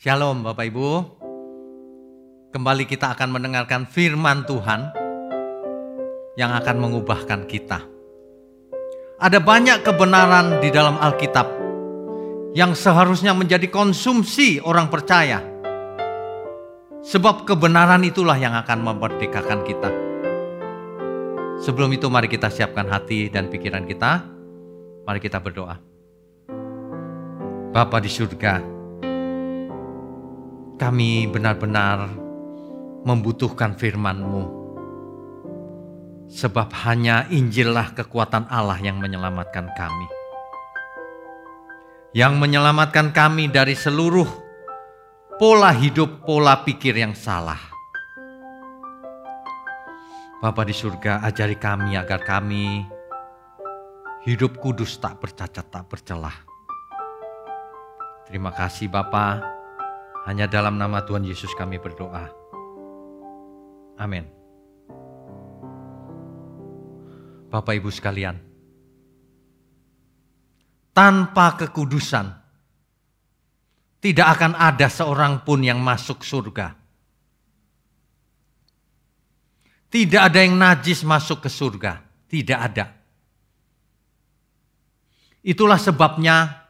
Shalom Bapak Ibu. Kembali kita akan mendengarkan firman Tuhan yang akan mengubahkan kita. Ada banyak kebenaran di dalam Alkitab yang seharusnya menjadi konsumsi orang percaya. Sebab kebenaran itulah yang akan memerdekakan kita. Sebelum itu mari kita siapkan hati dan pikiran kita. Mari kita berdoa. Bapa di surga, kami benar-benar membutuhkan firman-Mu. Sebab hanya Injillah kekuatan Allah yang menyelamatkan kami. Yang menyelamatkan kami dari seluruh pola hidup, pola pikir yang salah. Bapa di surga, ajari kami agar kami hidup kudus tak bercacat, tak bercelah Terima kasih Bapa. Hanya dalam nama Tuhan Yesus kami berdoa. Amin. Bapak Ibu sekalian, tanpa kekudusan tidak akan ada seorang pun yang masuk surga. Tidak ada yang najis masuk ke surga, tidak ada. Itulah sebabnya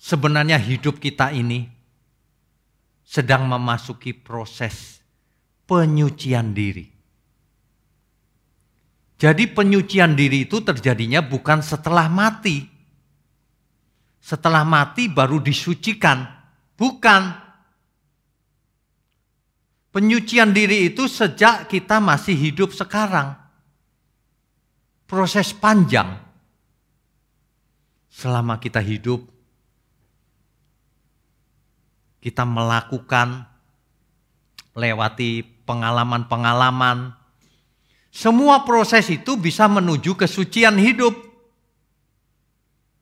sebenarnya hidup kita ini sedang memasuki proses penyucian diri. Jadi penyucian diri itu terjadinya bukan setelah mati. Setelah mati baru disucikan. Bukan. Penyucian diri itu sejak kita masih hidup sekarang. Proses panjang. Selama kita hidup kita melakukan lewati pengalaman-pengalaman. Semua proses itu bisa menuju kesucian hidup.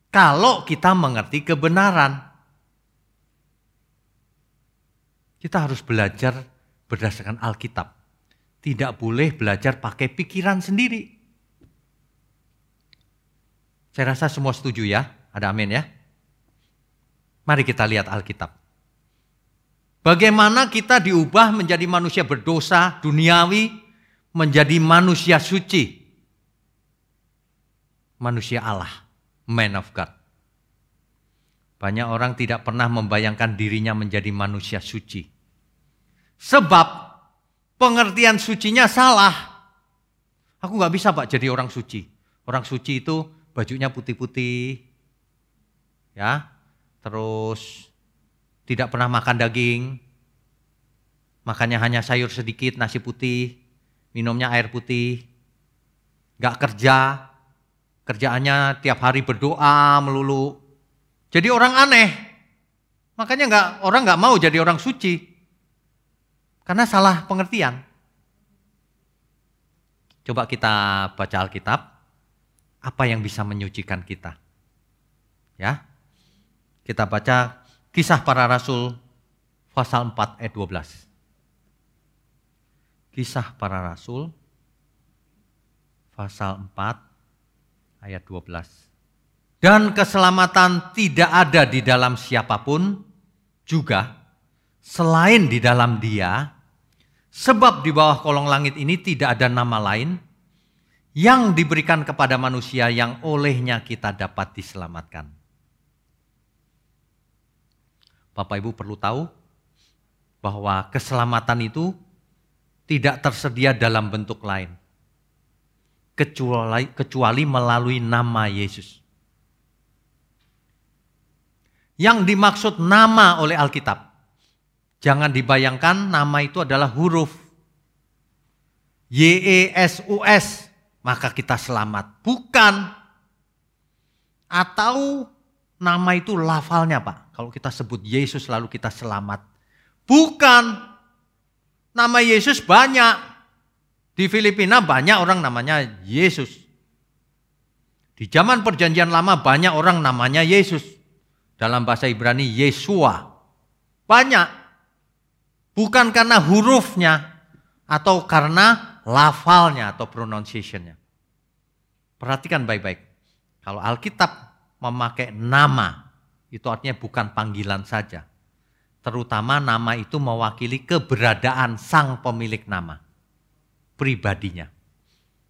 Kalau kita mengerti kebenaran. Kita harus belajar berdasarkan Alkitab. Tidak boleh belajar pakai pikiran sendiri. Saya rasa semua setuju ya. Ada amin ya. Mari kita lihat Alkitab. Bagaimana kita diubah menjadi manusia berdosa, duniawi, menjadi manusia suci. Manusia Allah, man of God. Banyak orang tidak pernah membayangkan dirinya menjadi manusia suci. Sebab pengertian sucinya salah. Aku nggak bisa pak jadi orang suci. Orang suci itu bajunya putih-putih, ya, terus tidak pernah makan daging, makannya hanya sayur sedikit, nasi putih, minumnya air putih, gak kerja, kerjaannya tiap hari berdoa melulu. Jadi orang aneh, makanya nggak orang nggak mau jadi orang suci, karena salah pengertian. Coba kita baca Alkitab, apa yang bisa menyucikan kita? Ya, kita baca Kisah para Rasul pasal 4 ayat 12. Kisah para Rasul pasal 4 ayat 12. Dan keselamatan tidak ada di dalam siapa pun juga selain di dalam dia sebab di bawah kolong langit ini tidak ada nama lain yang diberikan kepada manusia yang olehnya kita dapat diselamatkan. Bapak Ibu perlu tahu bahwa keselamatan itu tidak tersedia dalam bentuk lain kecuali kecuali melalui nama Yesus. Yang dimaksud nama oleh Alkitab. Jangan dibayangkan nama itu adalah huruf Y E S U S maka kita selamat. Bukan. Atau nama itu lafalnya, Pak. Kalau kita sebut Yesus lalu kita selamat. Bukan. Nama Yesus banyak. Di Filipina banyak orang namanya Yesus. Di zaman perjanjian lama banyak orang namanya Yesus. Dalam bahasa Ibrani Yesua. Banyak. Bukan karena hurufnya atau karena lafalnya atau pronunciationnya. Perhatikan baik-baik. Kalau Alkitab memakai nama itu artinya bukan panggilan saja, Terutama nama itu mewakili keberadaan sang pemilik nama. Pribadinya.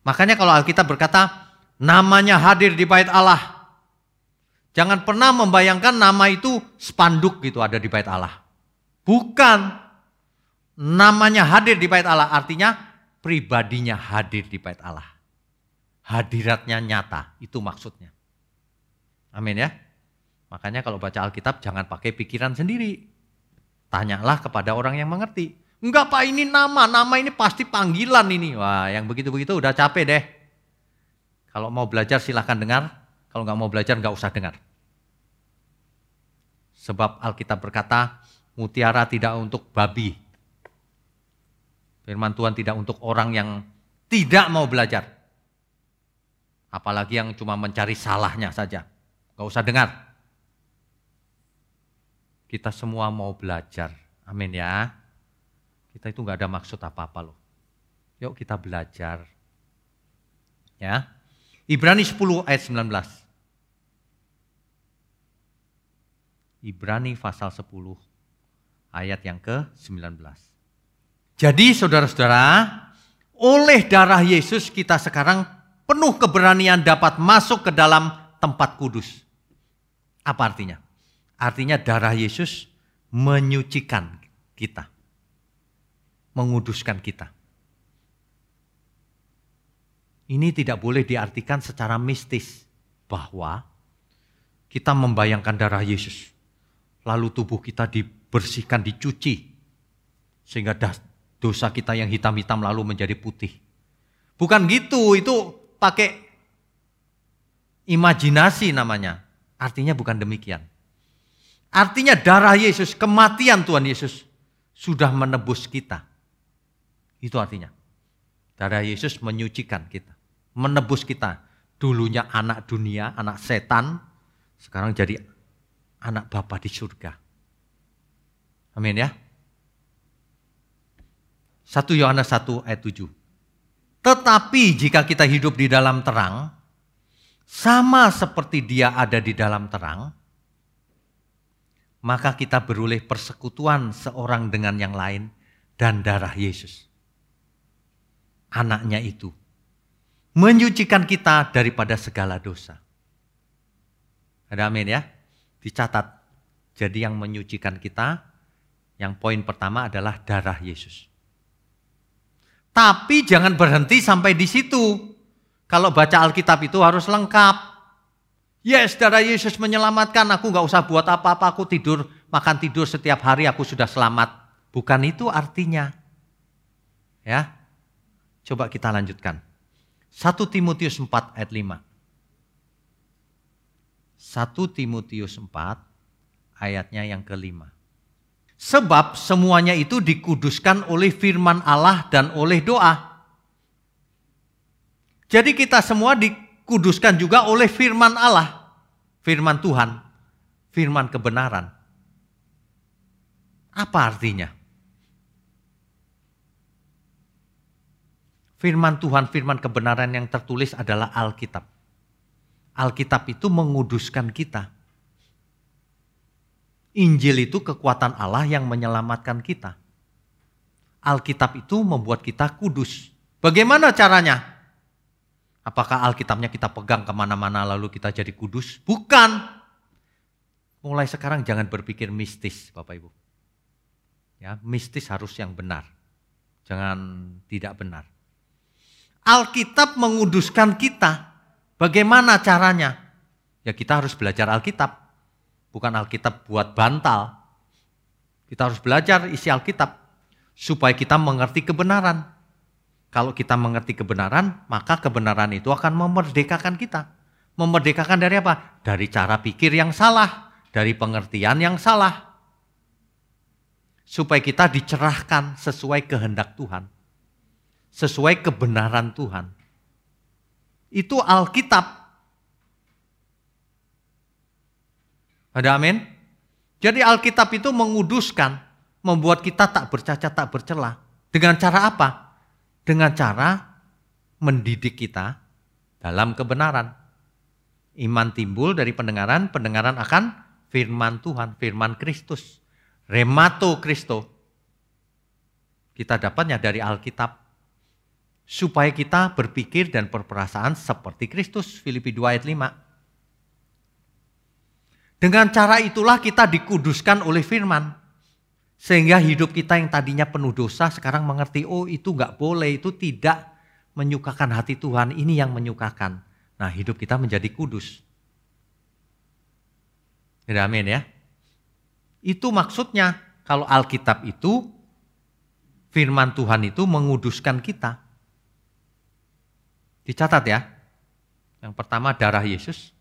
Makanya kalau Alkitab berkata, namanya hadir di bait Allah. Jangan pernah membayangkan nama itu spanduk gitu ada di bait Allah. Bukan. Namanya hadir di bait Allah artinya pribadinya hadir di bait Allah. Hadiratnya nyata, itu maksudnya. Amin ya. Makanya kalau baca Alkitab jangan pakai pikiran sendiri. Tanyalah kepada orang yang mengerti. Enggak pak ini nama, nama ini pasti panggilan ini. Wah yang begitu-begitu udah capek deh. Kalau mau belajar silahkan dengar, kalau nggak mau belajar nggak usah dengar. Sebab Alkitab berkata, mutiara tidak untuk babi. Firman Tuhan tidak untuk orang yang tidak mau belajar. Apalagi yang cuma mencari salahnya saja. Gak usah dengar. Kita semua mau belajar. Amin ya. Kita itu gak ada maksud apa-apa loh. Yuk kita belajar. Ya. Ibrani 10 ayat 19. Ibrani pasal 10 ayat yang ke-19. Jadi saudara-saudara, oleh darah Yesus kita sekarang penuh keberanian dapat masuk ke dalam tempat kudus. Apa artinya? Artinya darah Yesus menyucikan kita. Menguduskan kita. Ini tidak boleh diartikan secara mistis bahwa kita membayangkan darah Yesus lalu tubuh kita dibersihkan, dicuci, sehingga dosa kita yang hitam-hitam lalu menjadi putih. Bukan gitu, itu pakai imajinasi namanya. Artinya bukan demikian. Artinya darah Yesus, kematian Tuhan Yesus sudah menebus kita. Itu artinya. Darah Yesus menyucikan kita, menebus kita. Dulunya anak dunia, anak setan, sekarang jadi anak Bapa di surga. Amin ya. 1 Yohanes 1 ayat 7. Tetapi jika kita hidup di dalam terang, sama seperti dia ada di dalam terang, maka kita beroleh persekutuan seorang dengan yang lain dan darah Yesus. Anaknya itu menyucikan kita daripada segala dosa. Ada amin ya? Dicatat. Jadi yang menyucikan kita, yang poin pertama adalah darah Yesus. Tapi jangan berhenti sampai di situ. Kalau baca Alkitab itu harus lengkap. Yes, darah Yesus menyelamatkan. Aku gak usah buat apa-apa. Aku tidur, makan tidur setiap hari. Aku sudah selamat. Bukan itu artinya. Ya, coba kita lanjutkan. 1 Timotius 4 ayat 5. 1 Timotius 4 ayatnya yang kelima. Sebab semuanya itu dikuduskan oleh firman Allah dan oleh doa. Jadi kita semua dikuduskan juga oleh firman Allah. Firman Tuhan. Firman kebenaran. Apa artinya? Firman Tuhan, firman kebenaran yang tertulis adalah Alkitab. Alkitab itu menguduskan kita. Injil itu kekuatan Allah yang menyelamatkan kita. Alkitab itu membuat kita kudus. Bagaimana caranya? Apakah Alkitabnya kita pegang ke mana-mana lalu kita jadi kudus? Bukan. Mulai sekarang jangan berpikir mistis Bapak Ibu. Ya, mistis harus yang benar. Jangan tidak benar. Alkitab menguduskan kita Bagaimana caranya? Ya kita harus belajar Alkitab. Bukan Alkitab buat bantal. Kita harus belajar isi Alkitab. Supaya kita mengerti kebenaran. Kalau kita mengerti kebenaran, maka kebenaran itu akan memerdekakan kita. Memerdekakan dari apa? Dari cara pikir yang salah. Dari pengertian yang salah. Supaya kita dicerahkan sesuai kehendak Tuhan. Sesuai kebenaran Tuhan itu Alkitab. Ada amin? Jadi Alkitab itu menguduskan, membuat kita tak bercacat, tak bercela. Dengan cara apa? Dengan cara mendidik kita dalam kebenaran. Iman timbul dari pendengaran, pendengaran akan firman Tuhan, firman Kristus. remato Kristo, kita dapatnya dari Alkitab. Supaya kita berpikir dan berperasaan seperti Kristus. Filipi 2 ayat 5. Dengan cara itulah kita dikuduskan oleh firman. Sehingga hidup kita yang tadinya penuh dosa sekarang mengerti, oh itu nggak boleh, itu tidak menyukakan hati Tuhan, ini yang menyukakan. Nah hidup kita menjadi kudus. Ya, amin ya. Itu maksudnya kalau Alkitab itu firman Tuhan itu menguduskan kita. Dicatat ya. Yang pertama darah Yesus.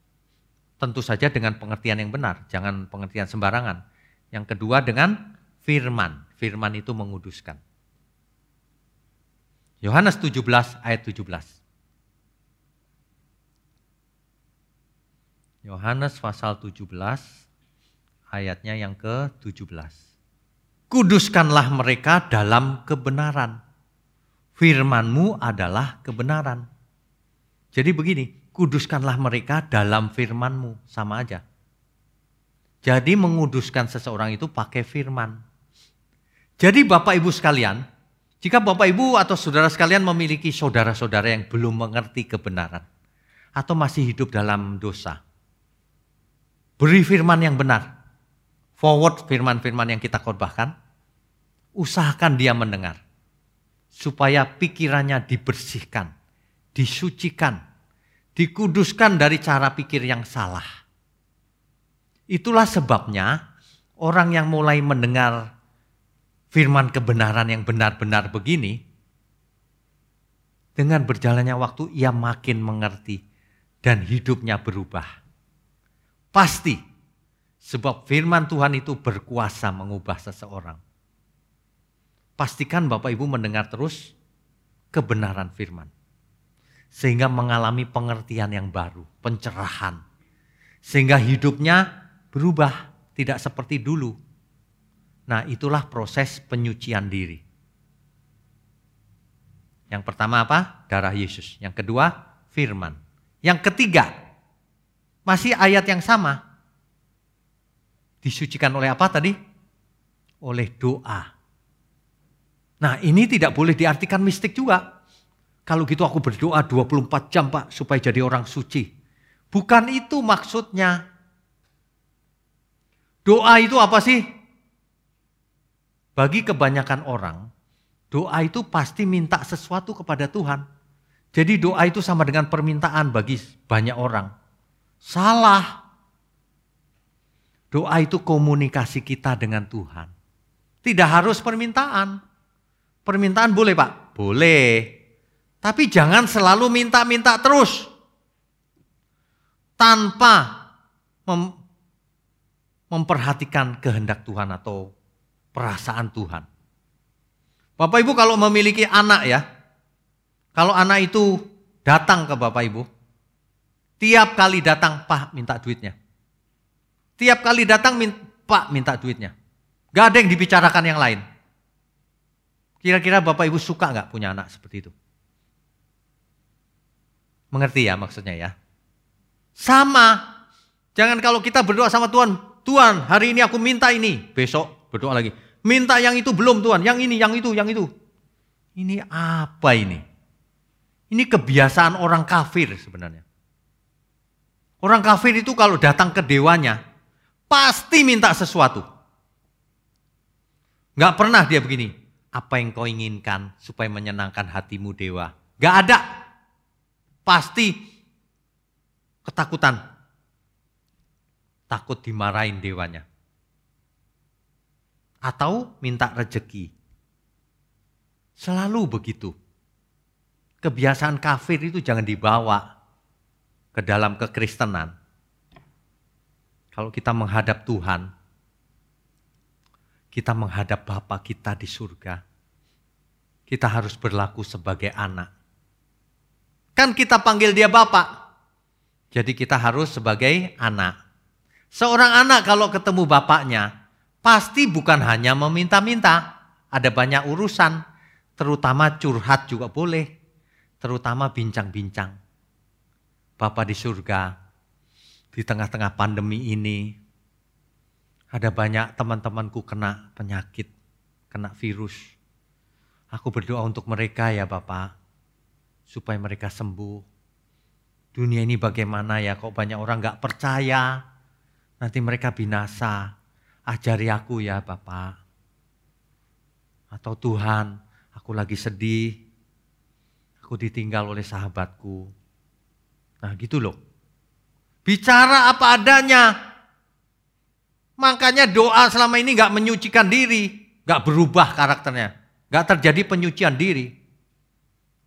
Tentu saja dengan pengertian yang benar, jangan pengertian sembarangan. Yang kedua dengan firman. Firman itu menguduskan. Yohanes 17 ayat 17. Yohanes pasal 17 ayatnya yang ke-17. Kuduskanlah mereka dalam kebenaran. Firmanmu adalah kebenaran. Jadi begini, kuduskanlah mereka dalam firmanmu, sama aja. Jadi menguduskan seseorang itu pakai firman. Jadi Bapak Ibu sekalian, jika Bapak Ibu atau saudara sekalian memiliki saudara-saudara yang belum mengerti kebenaran atau masih hidup dalam dosa, beri firman yang benar. Forward firman-firman yang kita khotbahkan, usahakan dia mendengar supaya pikirannya dibersihkan, disucikan, dikuduskan dari cara pikir yang salah. Itulah sebabnya orang yang mulai mendengar firman kebenaran yang benar-benar begini, dengan berjalannya waktu ia makin mengerti dan hidupnya berubah. Pasti, sebab firman Tuhan itu berkuasa mengubah seseorang. Pastikan Bapak Ibu mendengar terus kebenaran firman sehingga mengalami pengertian yang baru, pencerahan. Sehingga hidupnya berubah, tidak seperti dulu. Nah, itulah proses penyucian diri. Yang pertama apa? Darah Yesus. Yang kedua, firman. Yang ketiga, masih ayat yang sama. Disucikan oleh apa tadi? Oleh doa. Nah, ini tidak boleh diartikan mistik juga. Kalau gitu aku berdoa 24 jam Pak supaya jadi orang suci. Bukan itu maksudnya. Doa itu apa sih? Bagi kebanyakan orang, doa itu pasti minta sesuatu kepada Tuhan. Jadi doa itu sama dengan permintaan bagi banyak orang. Salah. Doa itu komunikasi kita dengan Tuhan. Tidak harus permintaan. Permintaan boleh Pak? Boleh. Tapi jangan selalu minta-minta terus. Tanpa mem memperhatikan kehendak Tuhan atau perasaan Tuhan. Bapak Ibu kalau memiliki anak ya, kalau anak itu datang ke Bapak Ibu, tiap kali datang, Pak minta duitnya. Tiap kali datang, Pak minta duitnya. Gak ada yang dibicarakan yang lain. Kira-kira Bapak Ibu suka nggak punya anak seperti itu? Mengerti ya maksudnya ya? Sama. Jangan kalau kita berdoa sama Tuhan, Tuhan hari ini aku minta ini. Besok berdoa lagi. Minta yang itu belum Tuhan, yang ini, yang itu, yang itu. Ini apa ini? Ini kebiasaan orang kafir sebenarnya. Orang kafir itu kalau datang ke dewanya, pasti minta sesuatu. Gak pernah dia begini, apa yang kau inginkan supaya menyenangkan hatimu dewa. Gak ada pasti ketakutan. Takut dimarahin dewanya. Atau minta rejeki. Selalu begitu. Kebiasaan kafir itu jangan dibawa ke dalam kekristenan. Kalau kita menghadap Tuhan, kita menghadap Bapa kita di surga, kita harus berlaku sebagai anak. Kan kita panggil dia bapak. Jadi kita harus sebagai anak. Seorang anak kalau ketemu bapaknya, pasti bukan hanya meminta-minta. Ada banyak urusan, terutama curhat juga boleh. Terutama bincang-bincang. Bapak di surga, di tengah-tengah pandemi ini, Ada banyak teman-temanku kena penyakit, kena virus. Aku berdoa untuk mereka ya Bapak, supaya mereka sembuh. Dunia ini bagaimana ya, kok banyak orang gak percaya, nanti mereka binasa. Ajari aku ya Bapak. Atau Tuhan, aku lagi sedih, aku ditinggal oleh sahabatku. Nah gitu loh. Bicara apa adanya, Makanya doa selama ini gak menyucikan diri, gak berubah karakternya, gak terjadi penyucian diri.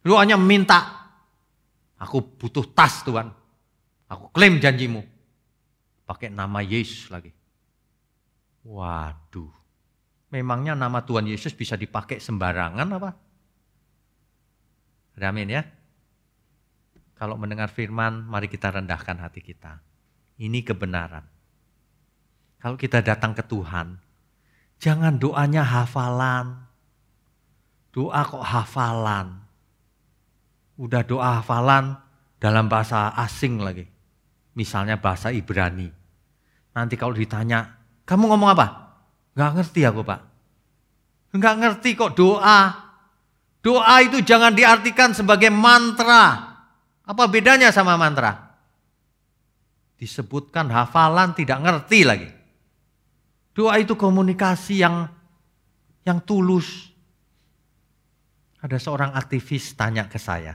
Lu hanya minta, aku butuh tas Tuhan, aku klaim janjimu. Pakai nama Yesus lagi. Waduh, memangnya nama Tuhan Yesus bisa dipakai sembarangan apa? Amin ya. Kalau mendengar firman, mari kita rendahkan hati kita. Ini kebenaran. Kalau kita datang ke Tuhan, jangan doanya hafalan. Doa kok hafalan. Udah doa hafalan dalam bahasa asing lagi. Misalnya bahasa Ibrani. Nanti kalau ditanya, kamu ngomong apa? Gak ngerti aku pak. Gak ngerti kok doa. Doa itu jangan diartikan sebagai mantra. Apa bedanya sama mantra? Disebutkan hafalan tidak ngerti lagi. Doa itu komunikasi yang yang tulus. Ada seorang aktivis tanya ke saya,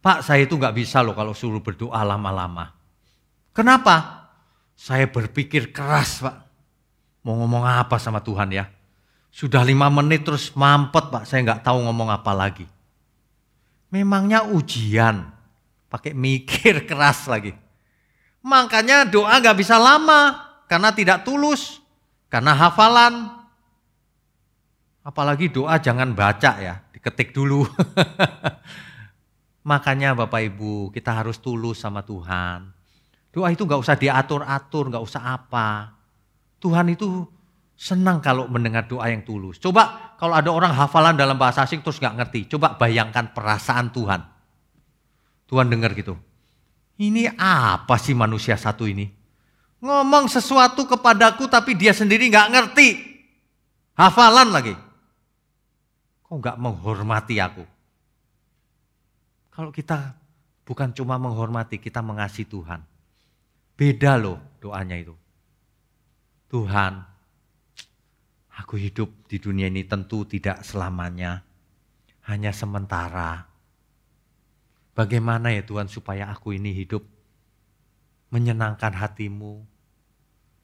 Pak saya itu nggak bisa loh kalau suruh berdoa lama-lama. Kenapa? Saya berpikir keras Pak. Mau ngomong apa sama Tuhan ya. Sudah lima menit terus mampet Pak, saya nggak tahu ngomong apa lagi. Memangnya ujian, pakai mikir keras lagi. Makanya doa nggak bisa lama, karena tidak tulus, karena hafalan. Apalagi doa jangan baca ya, diketik dulu. Makanya Bapak Ibu kita harus tulus sama Tuhan. Doa itu nggak usah diatur-atur, nggak usah apa. Tuhan itu senang kalau mendengar doa yang tulus. Coba kalau ada orang hafalan dalam bahasa asing terus nggak ngerti, coba bayangkan perasaan Tuhan. Tuhan dengar gitu. Ini apa sih manusia satu ini? Ngomong sesuatu kepadaku tapi dia sendiri nggak ngerti. Hafalan lagi. Kok nggak menghormati aku? Kalau kita bukan cuma menghormati, kita mengasihi Tuhan. Beda loh doanya itu. Tuhan, aku hidup di dunia ini tentu tidak selamanya. Hanya sementara. Bagaimana ya Tuhan supaya aku ini hidup menyenangkan hatimu,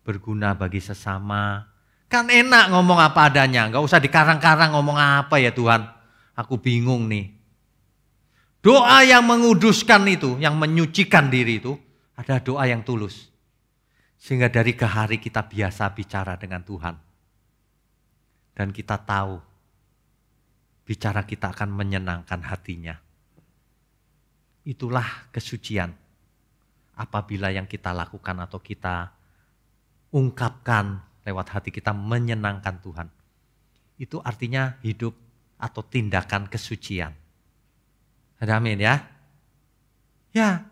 berguna bagi sesama. Kan enak ngomong apa adanya, nggak usah dikarang-karang ngomong apa ya Tuhan. Aku bingung nih. Doa yang menguduskan itu, yang menyucikan diri itu, ada doa yang tulus. Sehingga dari ke hari kita biasa bicara dengan Tuhan. Dan kita tahu bicara kita akan menyenangkan hatinya. Itulah kesucian apabila yang kita lakukan atau kita ungkapkan lewat hati kita menyenangkan Tuhan. Itu artinya hidup atau tindakan kesucian. Amin ya? Ya,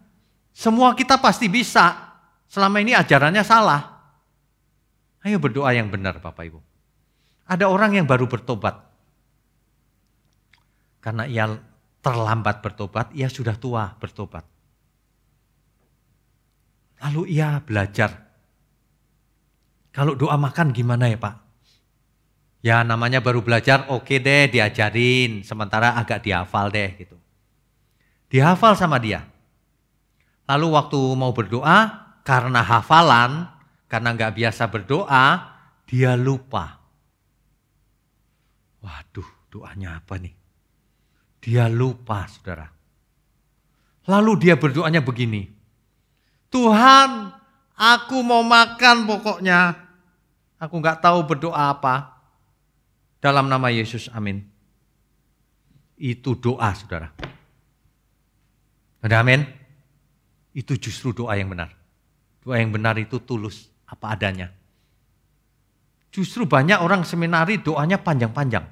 semua kita pasti bisa. Selama ini ajarannya salah. Ayo berdoa yang benar Bapak Ibu. Ada orang yang baru bertobat. Karena ia terlambat bertobat, ia sudah tua bertobat. Lalu ia belajar. Kalau doa makan gimana ya Pak? Ya namanya baru belajar, oke deh diajarin, sementara agak dihafal deh gitu. Dihafal sama dia. Lalu waktu mau berdoa, karena hafalan, karena nggak biasa berdoa, dia lupa. Waduh, doanya apa nih? Dia lupa, saudara. Lalu dia berdoanya begini, Tuhan, aku mau makan pokoknya. Aku nggak tahu berdoa apa. Dalam nama Yesus, amin. Itu doa, saudara. Ada amin? Itu justru doa yang benar. Doa yang benar itu tulus, apa adanya. Justru banyak orang seminari doanya panjang-panjang.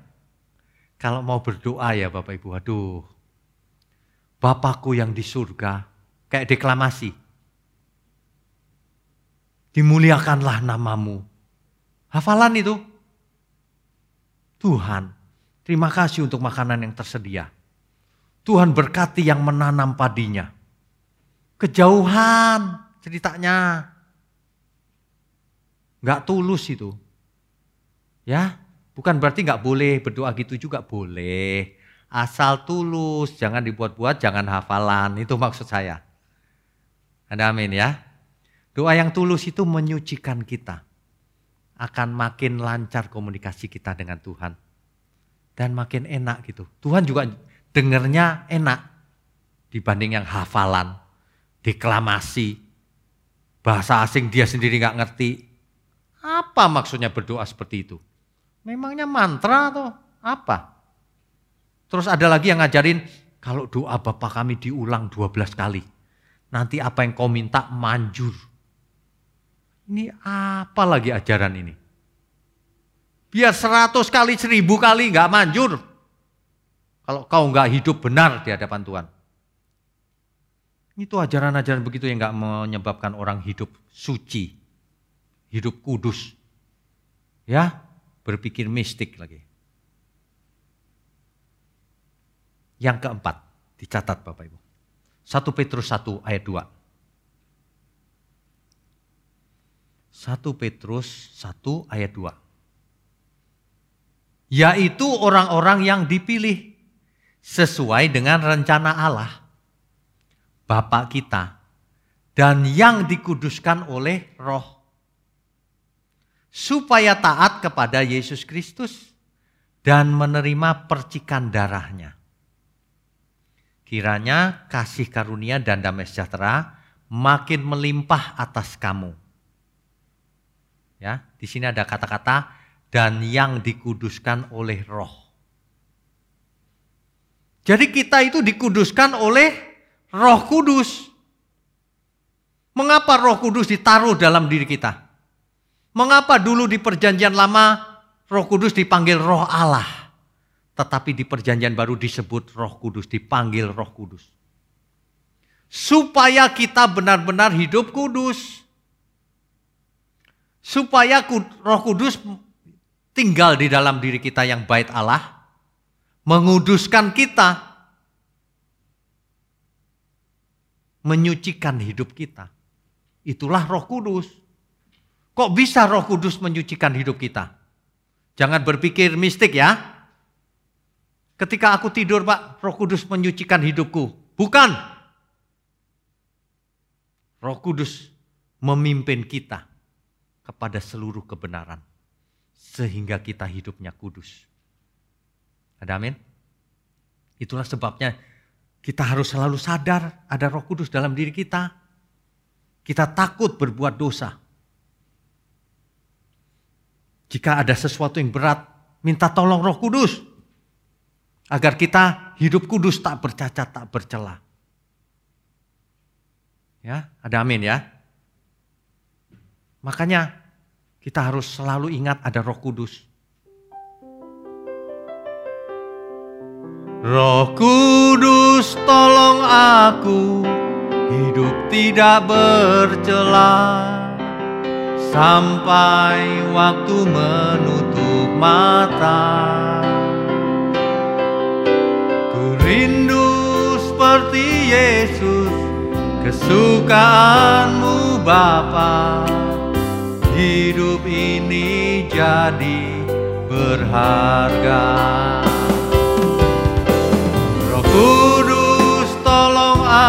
Kalau mau berdoa ya Bapak Ibu, aduh. Bapakku yang di surga, kayak deklamasi. dimuliakanlah namamu. Hafalan itu. Tuhan, terima kasih untuk makanan yang tersedia. Tuhan berkati yang menanam padinya. Kejauhan ceritanya. Gak tulus itu. Ya, bukan berarti gak boleh berdoa gitu juga boleh. Asal tulus, jangan dibuat-buat, jangan hafalan. Itu maksud saya. Ada amin ya. Doa yang tulus itu menyucikan kita akan makin lancar komunikasi kita dengan Tuhan. Dan makin enak gitu. Tuhan juga dengernya enak dibanding yang hafalan, deklamasi, bahasa asing dia sendiri nggak ngerti. Apa maksudnya berdoa seperti itu? Memangnya mantra atau apa? Terus ada lagi yang ngajarin kalau doa Bapak kami diulang 12 kali. Nanti apa yang kau minta manjur. Ini apa lagi ajaran ini? Biar seratus kali, seribu kali nggak manjur. Kalau kau nggak hidup benar di hadapan Tuhan. Itu ajaran-ajaran begitu yang nggak menyebabkan orang hidup suci, hidup kudus. Ya, berpikir mistik lagi. Yang keempat, dicatat Bapak Ibu. 1 Petrus 1 ayat 2. 1 Petrus 1 ayat 2. Yaitu orang-orang yang dipilih sesuai dengan rencana Allah. Bapak kita. Dan yang dikuduskan oleh roh. Supaya taat kepada Yesus Kristus. Dan menerima percikan darahnya. Kiranya kasih karunia dan damai sejahtera makin melimpah atas kamu Ya, di sini ada kata-kata dan yang dikuduskan oleh roh. Jadi kita itu dikuduskan oleh roh kudus. Mengapa roh kudus ditaruh dalam diri kita? Mengapa dulu di perjanjian lama roh kudus dipanggil roh Allah. Tetapi di perjanjian baru disebut roh kudus, dipanggil roh kudus. Supaya kita benar-benar hidup kudus supaya Roh Kudus tinggal di dalam diri kita yang bait Allah, menguduskan kita, menyucikan hidup kita. Itulah Roh Kudus. Kok bisa Roh Kudus menyucikan hidup kita? Jangan berpikir mistik ya. Ketika aku tidur, Pak, Roh Kudus menyucikan hidupku. Bukan. Roh Kudus memimpin kita kepada seluruh kebenaran. Sehingga kita hidupnya kudus. Ada amin? Itulah sebabnya kita harus selalu sadar ada roh kudus dalam diri kita. Kita takut berbuat dosa. Jika ada sesuatu yang berat, minta tolong roh kudus. Agar kita hidup kudus tak bercacat, tak bercela. Ya, ada amin ya. Makanya kita harus selalu ingat ada Roh Kudus. Roh Kudus tolong aku hidup tidak bercela sampai waktu menutup mata. Ku rindu seperti Yesus kesukaanmu Bapa hidup ini jadi berharga.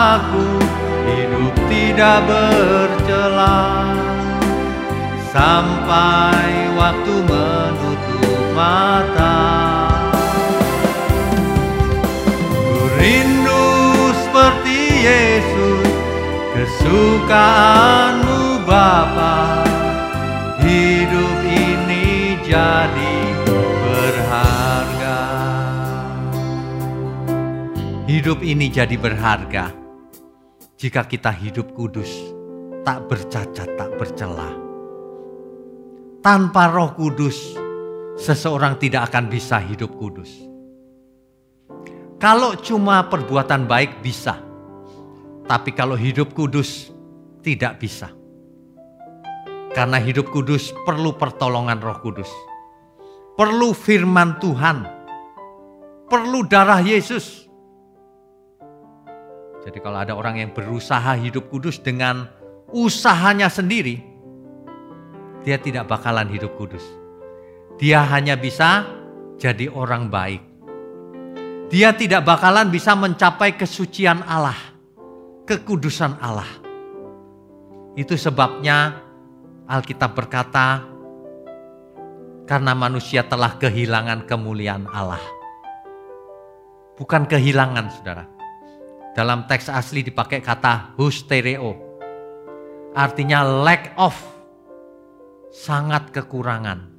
Aku hidup tidak bercela sampai waktu menutup mata. Ku rindu seperti Yesus kesukaanmu Bapa hidup ini jadi berharga. Hidup ini jadi berharga jika kita hidup kudus, tak bercacat, tak bercela. Tanpa Roh Kudus, seseorang tidak akan bisa hidup kudus. Kalau cuma perbuatan baik bisa, tapi kalau hidup kudus tidak bisa. Karena hidup kudus perlu pertolongan roh kudus. Perlu firman Tuhan. Perlu darah Yesus. Jadi kalau ada orang yang berusaha hidup kudus dengan usahanya sendiri, dia tidak bakalan hidup kudus. Dia hanya bisa jadi orang baik. Dia tidak bakalan bisa mencapai kesucian Allah, kekudusan Allah. Itu sebabnya Alkitab berkata, karena manusia telah kehilangan kemuliaan Allah. Bukan kehilangan, saudara. Dalam teks asli dipakai kata hustereo. Artinya lack of. Sangat kekurangan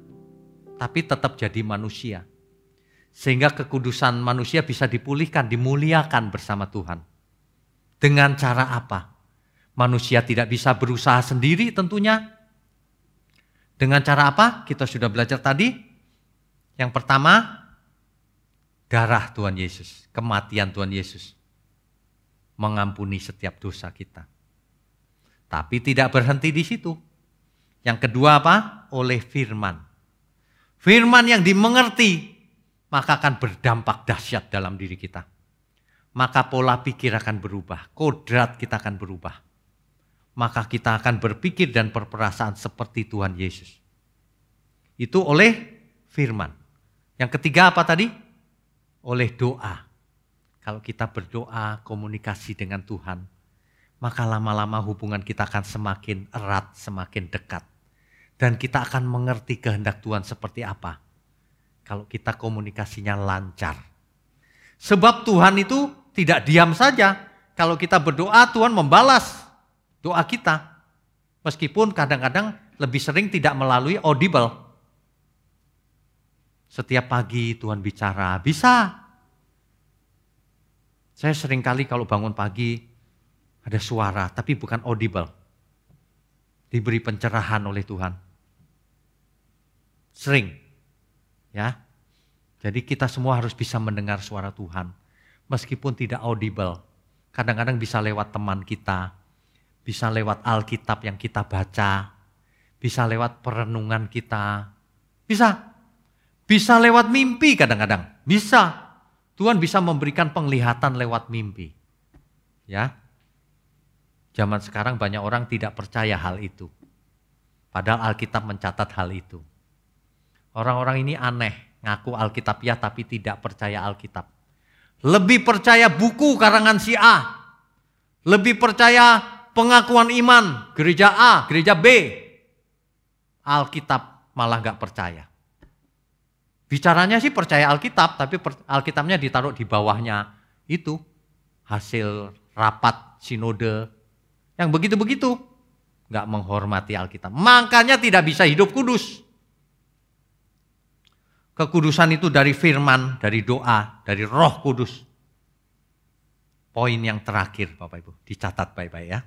tapi tetap jadi manusia. Sehingga kekudusan manusia bisa dipulihkan, dimuliakan bersama Tuhan. Dengan cara apa? Manusia tidak bisa berusaha sendiri tentunya. Dengan cara apa? Kita sudah belajar tadi. Yang pertama, darah Tuhan Yesus, kematian Tuhan Yesus. Mengampuni setiap dosa kita. Tapi tidak berhenti di situ. Yang kedua apa? Oleh firman. Firman yang dimengerti, maka akan berdampak dahsyat dalam diri kita. Maka pola pikir akan berubah, kodrat kita akan berubah. Maka kita akan berpikir dan berperasaan seperti Tuhan Yesus. Itu oleh firman. Yang ketiga apa tadi? Oleh doa. Kalau kita berdoa, komunikasi dengan Tuhan, maka lama-lama hubungan kita akan semakin erat, semakin dekat dan kita akan mengerti kehendak Tuhan seperti apa. Kalau kita komunikasinya lancar. Sebab Tuhan itu tidak diam saja. Kalau kita berdoa Tuhan membalas doa kita. Meskipun kadang-kadang lebih sering tidak melalui audible. Setiap pagi Tuhan bicara, bisa. Saya sering kali kalau bangun pagi ada suara tapi bukan audible. Diberi pencerahan oleh Tuhan. Sering. Ya. Jadi kita semua harus bisa mendengar suara Tuhan. Meskipun tidak audible. Kadang-kadang bisa lewat teman kita. Bisa lewat Alkitab yang kita baca. Bisa lewat perenungan kita. Bisa. Bisa lewat mimpi kadang-kadang. Bisa. Tuhan bisa memberikan penglihatan lewat mimpi. Ya. Zaman sekarang banyak orang tidak percaya hal itu. Padahal Alkitab mencatat hal itu. Orang-orang ini aneh, ngaku Alkitab ya tapi tidak percaya Alkitab. Lebih percaya buku karangan si A. Lebih percaya pengakuan iman gereja A, gereja B. Alkitab malah gak percaya. Bicaranya sih percaya Alkitab, tapi Alkitabnya ditaruh di bawahnya itu hasil rapat sinode yang begitu-begitu. Gak menghormati Alkitab. Makanya tidak bisa hidup kudus. Kekudusan itu dari firman, dari doa, dari roh kudus. Poin yang terakhir Bapak Ibu, dicatat baik-baik ya.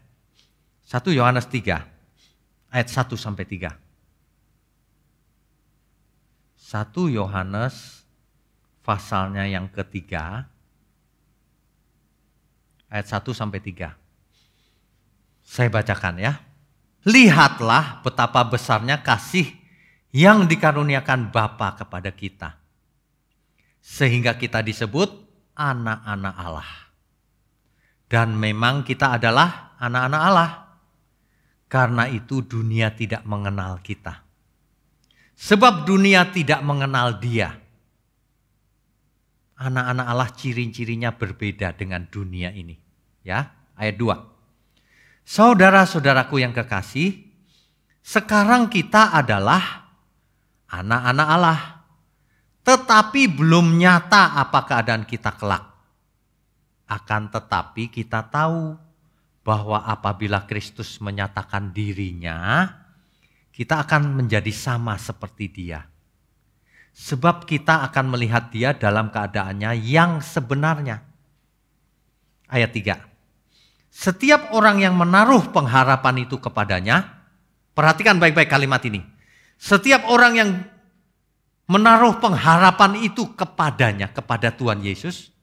1 Yohanes 3 ayat 1 sampai 3. 1 Yohanes pasalnya yang ketiga ayat 1 sampai 3. Saya bacakan ya. Lihatlah betapa besarnya kasih yang dikaruniakan Bapa kepada kita. Sehingga kita disebut anak-anak Allah. Dan memang kita adalah anak-anak Allah. Karena itu dunia tidak mengenal kita. Sebab dunia tidak mengenal dia. Anak-anak Allah ciri-cirinya berbeda dengan dunia ini. Ya, ayat 2. Saudara-saudaraku yang kekasih, sekarang kita adalah anak-anak Allah. Tetapi belum nyata apa keadaan kita kelak. Akan tetapi kita tahu bahwa apabila Kristus menyatakan dirinya, kita akan menjadi sama seperti dia. Sebab kita akan melihat dia dalam keadaannya yang sebenarnya. Ayat 3. Setiap orang yang menaruh pengharapan itu kepadanya, perhatikan baik-baik kalimat ini setiap orang yang menaruh pengharapan itu kepadanya, kepada Tuhan Yesus,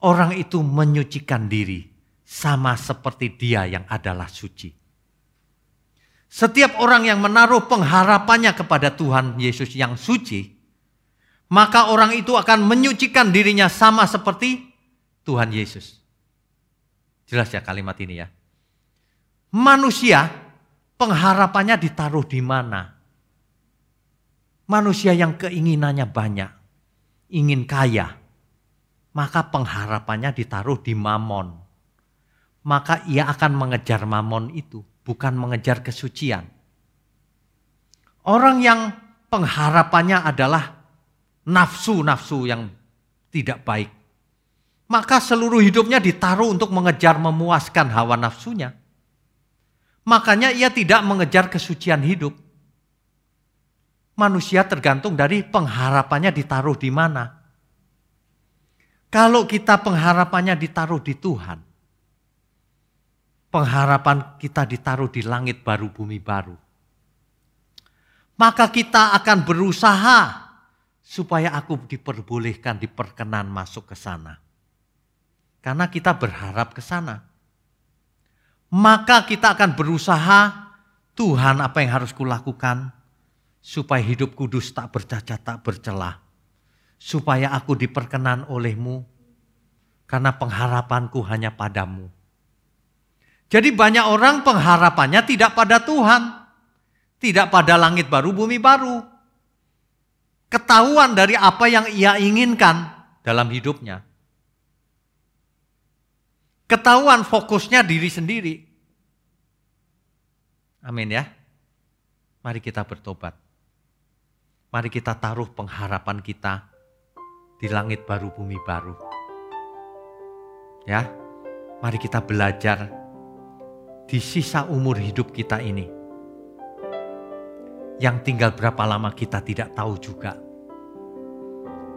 orang itu menyucikan diri sama seperti dia yang adalah suci. Setiap orang yang menaruh pengharapannya kepada Tuhan Yesus yang suci, maka orang itu akan menyucikan dirinya sama seperti Tuhan Yesus. Jelas ya kalimat ini ya. Manusia pengharapannya ditaruh di mana? Manusia yang keinginannya banyak, ingin kaya, maka pengharapannya ditaruh di mamon. Maka ia akan mengejar mamon itu bukan mengejar kesucian. Orang yang pengharapannya adalah nafsu-nafsu yang tidak baik. Maka seluruh hidupnya ditaruh untuk mengejar memuaskan hawa nafsunya. Makanya ia tidak mengejar kesucian hidup. Manusia tergantung dari pengharapannya ditaruh di mana. Kalau kita pengharapannya ditaruh di Tuhan, pengharapan kita ditaruh di langit baru, bumi baru. Maka kita akan berusaha supaya aku diperbolehkan, diperkenan masuk ke sana. Karena kita berharap ke sana. Maka kita akan berusaha, Tuhan apa yang harus kulakukan supaya hidup kudus tak bercacat, tak bercelah. Supaya aku diperkenan olehmu, karena pengharapanku hanya padamu. Jadi banyak orang pengharapannya tidak pada Tuhan. Tidak pada langit baru, bumi baru. Ketahuan dari apa yang ia inginkan dalam hidupnya. Ketahuan fokusnya diri sendiri. Amin ya. Mari kita bertobat. Mari kita taruh pengharapan kita di langit baru, bumi baru. Ya, mari kita belajar di sisa umur hidup kita ini. Yang tinggal berapa lama kita tidak tahu juga.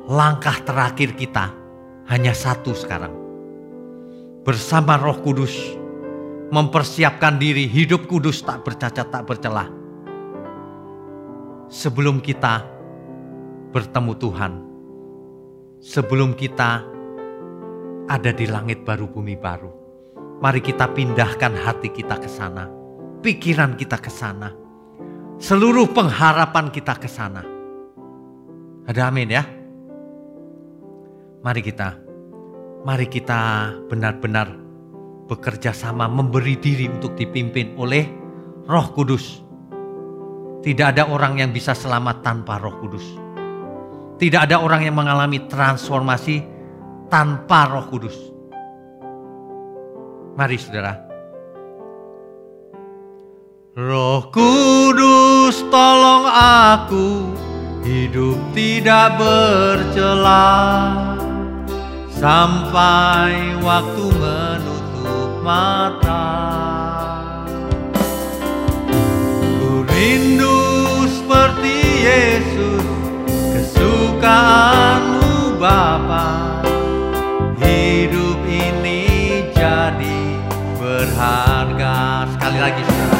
Langkah terakhir kita hanya satu sekarang. Bersama roh kudus, mempersiapkan diri hidup kudus tak bercacat tak bercelah. Sebelum kita bertemu Tuhan, sebelum kita ada di langit baru bumi baru Mari kita pindahkan hati kita ke sana, pikiran kita ke sana, seluruh pengharapan kita ke sana. Ada amin ya? Mari kita, mari kita benar-benar bekerja sama memberi diri untuk dipimpin oleh Roh Kudus. Tidak ada orang yang bisa selamat tanpa Roh Kudus. Tidak ada orang yang mengalami transformasi tanpa Roh Kudus. Mari saudara. Roh Kudus tolong aku hidup tidak bercela sampai waktu menutup mata. Ku rindu seperti Yesus kesukaanmu Bapa berharga. Sekali lagi saudara.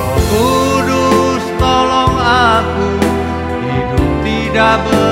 Roh Kudus tolong aku hidup tidak bercela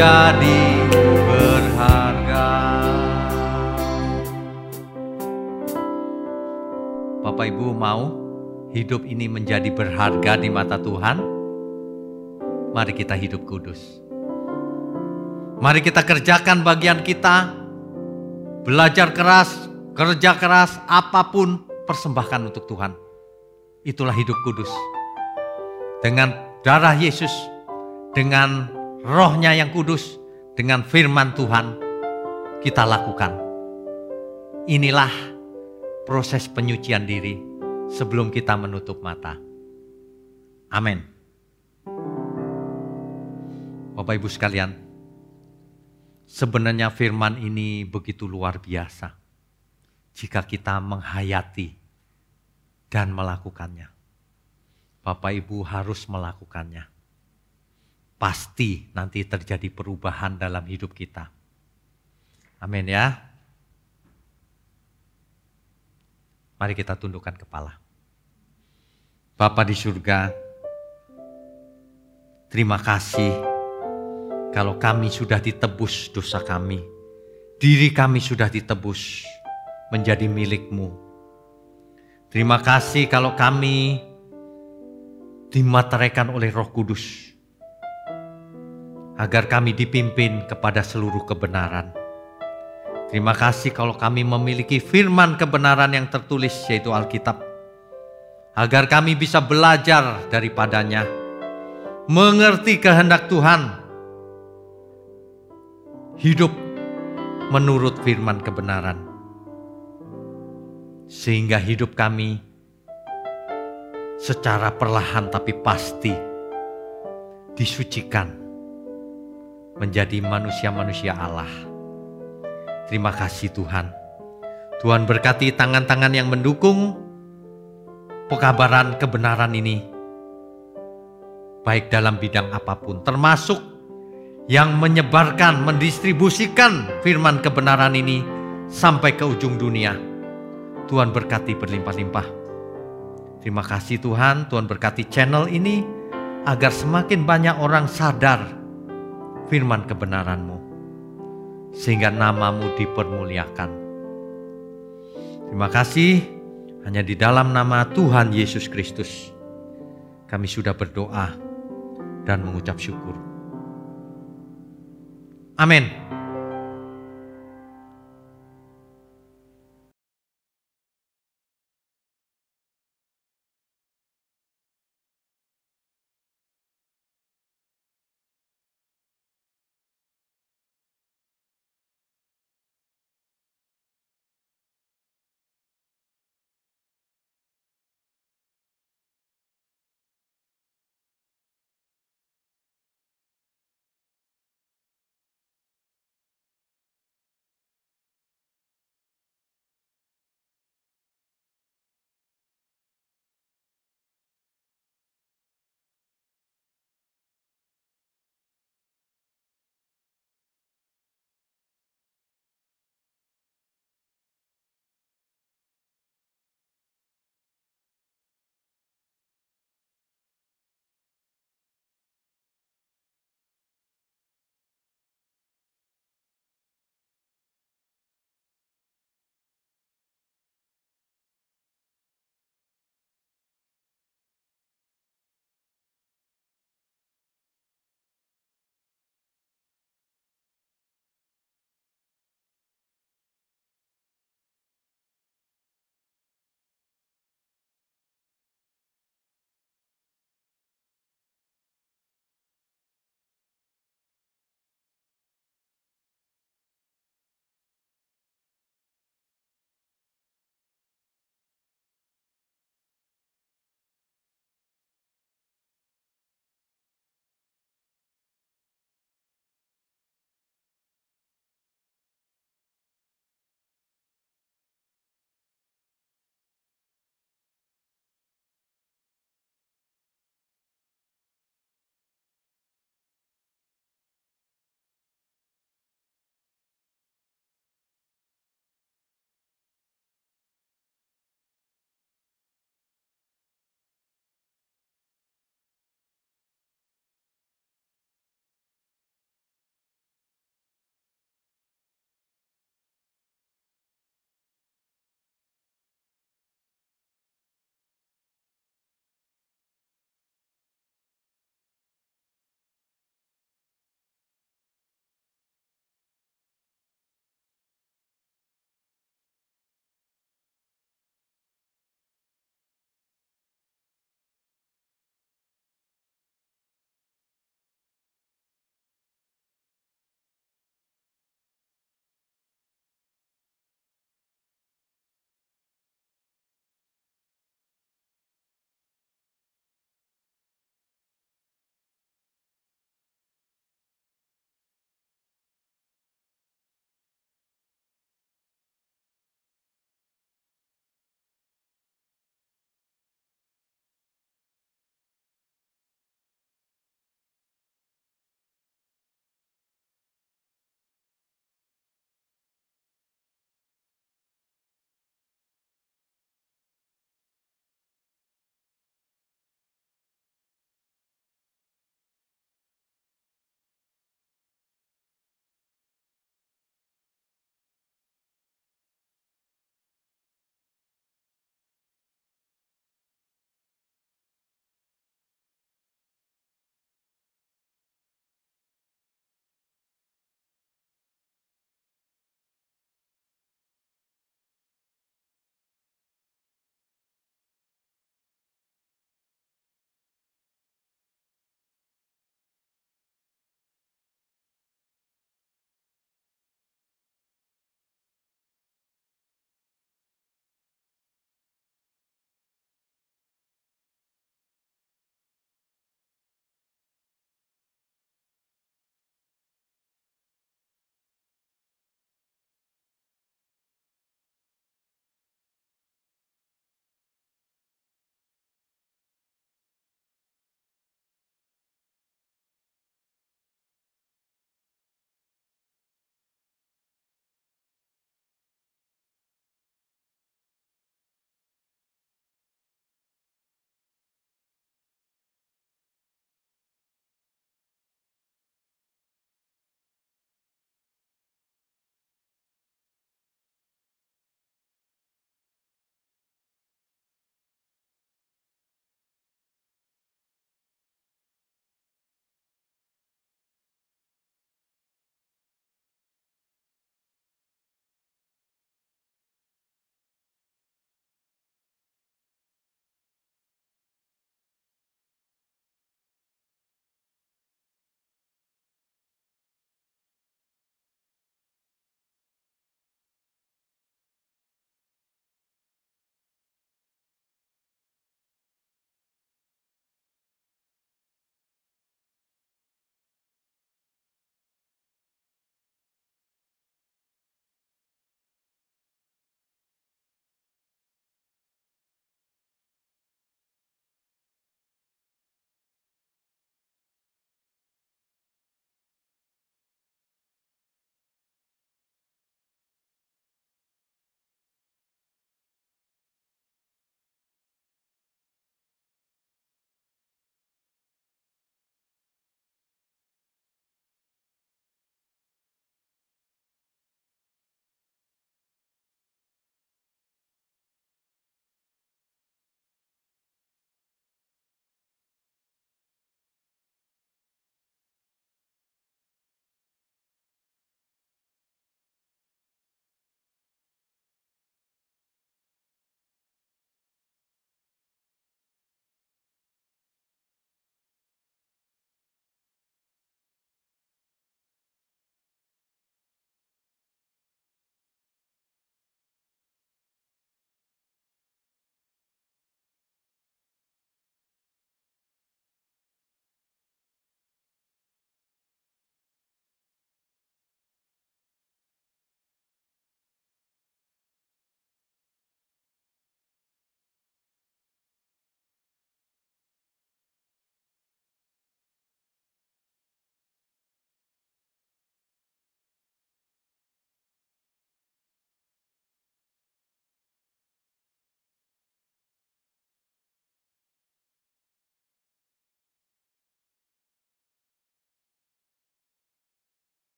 ini jadi berharga. Bapak Ibu mau hidup ini menjadi berharga di mata Tuhan? Mari kita hidup kudus. Mari kita kerjakan bagian kita. Belajar keras, kerja keras, apa pun persembahkan untuk Tuhan. Itulah hidup kudus. Dengan darah Yesus dengan rohnya yang kudus, dengan firman Tuhan, kita lakukan. Inilah proses penyucian diri sebelum kita menutup mata. Amin. Bapak Ibu sekalian, sebenarnya firman ini begitu luar biasa jika kita menghayati dan melakukannya. Bapak Ibu harus melakukannya. Pasti nanti terjadi perubahan dalam hidup kita. Amin ya. Mari kita tundukkan kepala. Bapa di surga, terima kasih kalau kami sudah ditebus dosa kami. Diri kami sudah ditebus menjadi milikmu. Terima kasih kalau kami dimateraikan oleh roh kudus. Agar kami dipimpin kepada seluruh kebenaran. Terima kasih kalau kami memiliki firman kebenaran yang tertulis yaitu Alkitab. Agar kami bisa belajar daripadanya. Mengerti kehendak Tuhan. Hidup menurut firman kebenaran. Sehingga hidup kami secara perlahan tapi pasti disucikan menjadi manusia-manusia Allah. Terima kasih Tuhan. Tuhan berkati tangan-tangan yang mendukung pekabaran kebenaran ini. Baik dalam bidang apa pun, termasuk yang menyebarkan, mendistribusikan firman kebenaran ini sampai ke ujung dunia. Tuhan berkati berlimpah-limpah. Terima kasih Tuhan, Tuhan berkati channel ini agar semakin banyak orang sadar firman kebenaran-Mu sehingga namamu dipermuliakan. Terima kasih hanya di dalam nama Tuhan Yesus Kristus kami sudah berdoa dan mengucap syukur. Amin.